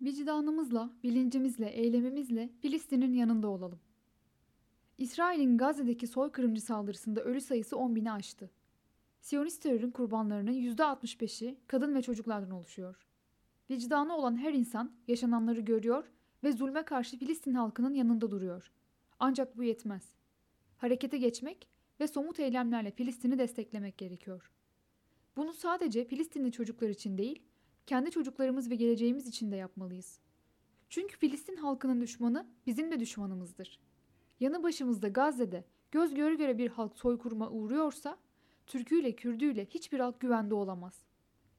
Vicdanımızla, bilincimizle, eylemimizle Filistin'in yanında olalım. İsrail'in Gazze'deki soykırımcı saldırısında ölü sayısı 10 bini aştı. Siyonist terörün kurbanlarının %65'i kadın ve çocuklardan oluşuyor. Vicdanı olan her insan yaşananları görüyor ve zulme karşı Filistin halkının yanında duruyor. Ancak bu yetmez. Harekete geçmek ve somut eylemlerle Filistin'i desteklemek gerekiyor. Bunu sadece Filistinli çocuklar için değil, kendi çocuklarımız ve geleceğimiz için de yapmalıyız. Çünkü Filistin halkının düşmanı bizim de düşmanımızdır. Yanı başımızda Gazze'de göz göre göre bir halk soykırıma uğruyorsa, Türküyle Kürdüyle hiçbir halk güvende olamaz.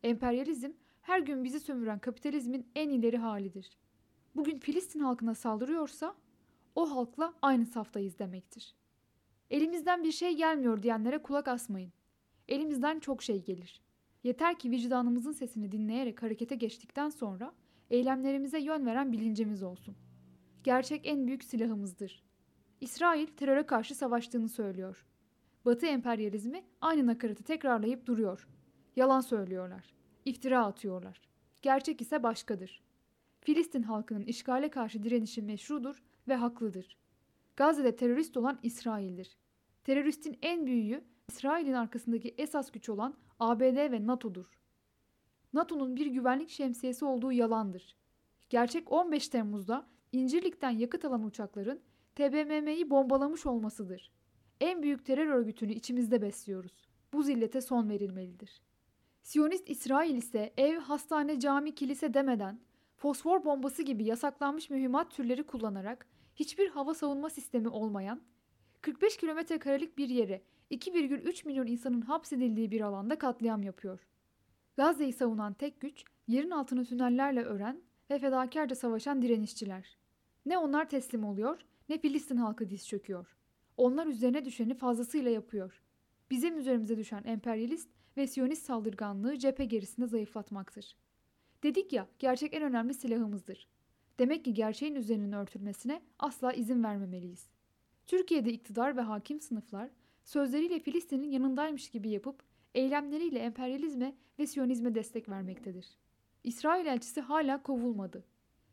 Emperyalizm her gün bizi sömüren kapitalizmin en ileri halidir. Bugün Filistin halkına saldırıyorsa o halkla aynı saftayız demektir. Elimizden bir şey gelmiyor diyenlere kulak asmayın. Elimizden çok şey gelir. Yeter ki vicdanımızın sesini dinleyerek harekete geçtikten sonra eylemlerimize yön veren bilincimiz olsun. Gerçek en büyük silahımızdır. İsrail teröre karşı savaştığını söylüyor. Batı emperyalizmi aynı nakaratı tekrarlayıp duruyor. Yalan söylüyorlar. İftira atıyorlar. Gerçek ise başkadır. Filistin halkının işgale karşı direnişi meşrudur ve haklıdır. Gazze'de terörist olan İsrail'dir. Teröristin en büyüğü İsrail'in arkasındaki esas güç olan ABD ve NATO'dur. NATO'nun bir güvenlik şemsiyesi olduğu yalandır. Gerçek 15 Temmuz'da İncirlik'ten yakıt alan uçakların TBMM'yi bombalamış olmasıdır. En büyük terör örgütünü içimizde besliyoruz. Bu zillete son verilmelidir. Siyonist İsrail ise ev, hastane, cami, kilise demeden fosfor bombası gibi yasaklanmış mühimmat türleri kullanarak hiçbir hava savunma sistemi olmayan 45 kilometre karelik bir yere 2,3 milyon insanın hapsedildiği bir alanda katliam yapıyor. Gazze'yi savunan tek güç yerin altını tünellerle ören ve fedakarca savaşan direnişçiler. Ne onlar teslim oluyor ne Filistin halkı diz çöküyor. Onlar üzerine düşeni fazlasıyla yapıyor. Bizim üzerimize düşen emperyalist ve siyonist saldırganlığı cephe gerisinde zayıflatmaktır. Dedik ya gerçek en önemli silahımızdır. Demek ki gerçeğin üzerinin örtülmesine asla izin vermemeliyiz. Türkiye'de iktidar ve hakim sınıflar sözleriyle Filistin'in yanındaymış gibi yapıp eylemleriyle emperyalizme ve siyonizme destek vermektedir. İsrail elçisi hala kovulmadı.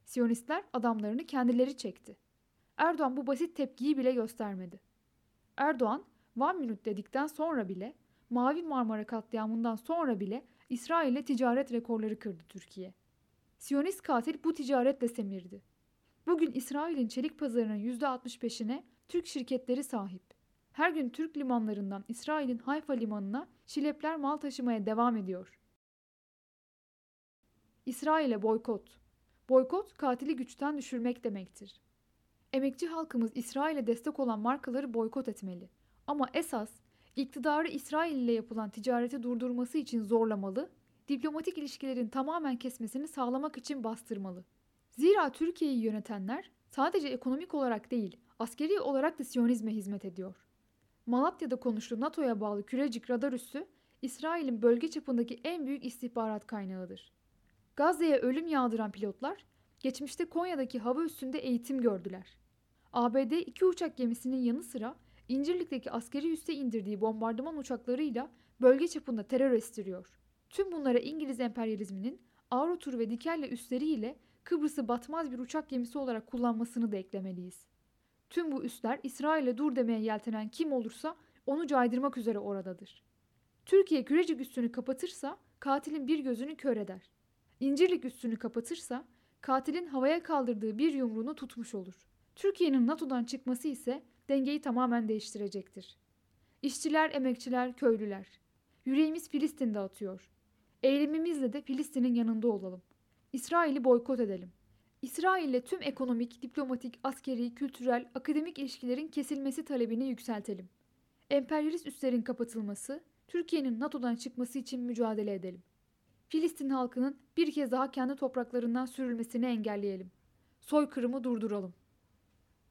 Siyonistler adamlarını kendileri çekti. Erdoğan bu basit tepkiyi bile göstermedi. Erdoğan, one minute dedikten sonra bile, Mavi Marmara katliamından sonra bile İsrail'le ticaret rekorları kırdı Türkiye. Siyonist katil bu ticaretle semirdi. Bugün İsrail'in çelik pazarının %65'ine Türk şirketleri sahip. Her gün Türk limanlarından İsrail'in Hayfa limanına şilepler mal taşımaya devam ediyor. İsrail'e boykot. Boykot katili güçten düşürmek demektir. Emekçi halkımız İsrail'e destek olan markaları boykot etmeli. Ama esas iktidarı İsrail ile yapılan ticareti durdurması için zorlamalı, diplomatik ilişkilerin tamamen kesmesini sağlamak için bastırmalı. Zira Türkiye'yi yönetenler sadece ekonomik olarak değil, askeri olarak da Siyonizme hizmet ediyor. Malatya'da konuştuğu NATO'ya bağlı Kürecik radar üssü, İsrail'in bölge çapındaki en büyük istihbarat kaynağıdır. Gazze'ye ölüm yağdıran pilotlar, geçmişte Konya'daki hava üssünde eğitim gördüler. ABD iki uçak gemisinin yanı sıra İncirlik'teki askeri üsse indirdiği bombardıman uçaklarıyla bölge çapında terör estiriyor. Tüm bunlara İngiliz emperyalizminin Avrotur ve Dikerle üsleriyle Kıbrıs'ı batmaz bir uçak gemisi olarak kullanmasını da eklemeliyiz. Tüm bu üsler İsrail'e dur demeye yeltenen kim olursa onu caydırmak üzere oradadır. Türkiye Kürecik üssünü kapatırsa katilin bir gözünü kör eder. İncirlik üssünü kapatırsa katilin havaya kaldırdığı bir yumruğunu tutmuş olur. Türkiye'nin NATO'dan çıkması ise dengeyi tamamen değiştirecektir. İşçiler, emekçiler, köylüler. Yüreğimiz Filistin'de atıyor. Eylemimizle de Filistin'in yanında olalım. İsrail'i boykot edelim. İsrail'le tüm ekonomik, diplomatik, askeri, kültürel, akademik ilişkilerin kesilmesi talebini yükseltelim. Emperyalist üslerin kapatılması, Türkiye'nin NATO'dan çıkması için mücadele edelim. Filistin halkının bir kez daha kendi topraklarından sürülmesini engelleyelim. Soykırımı durduralım.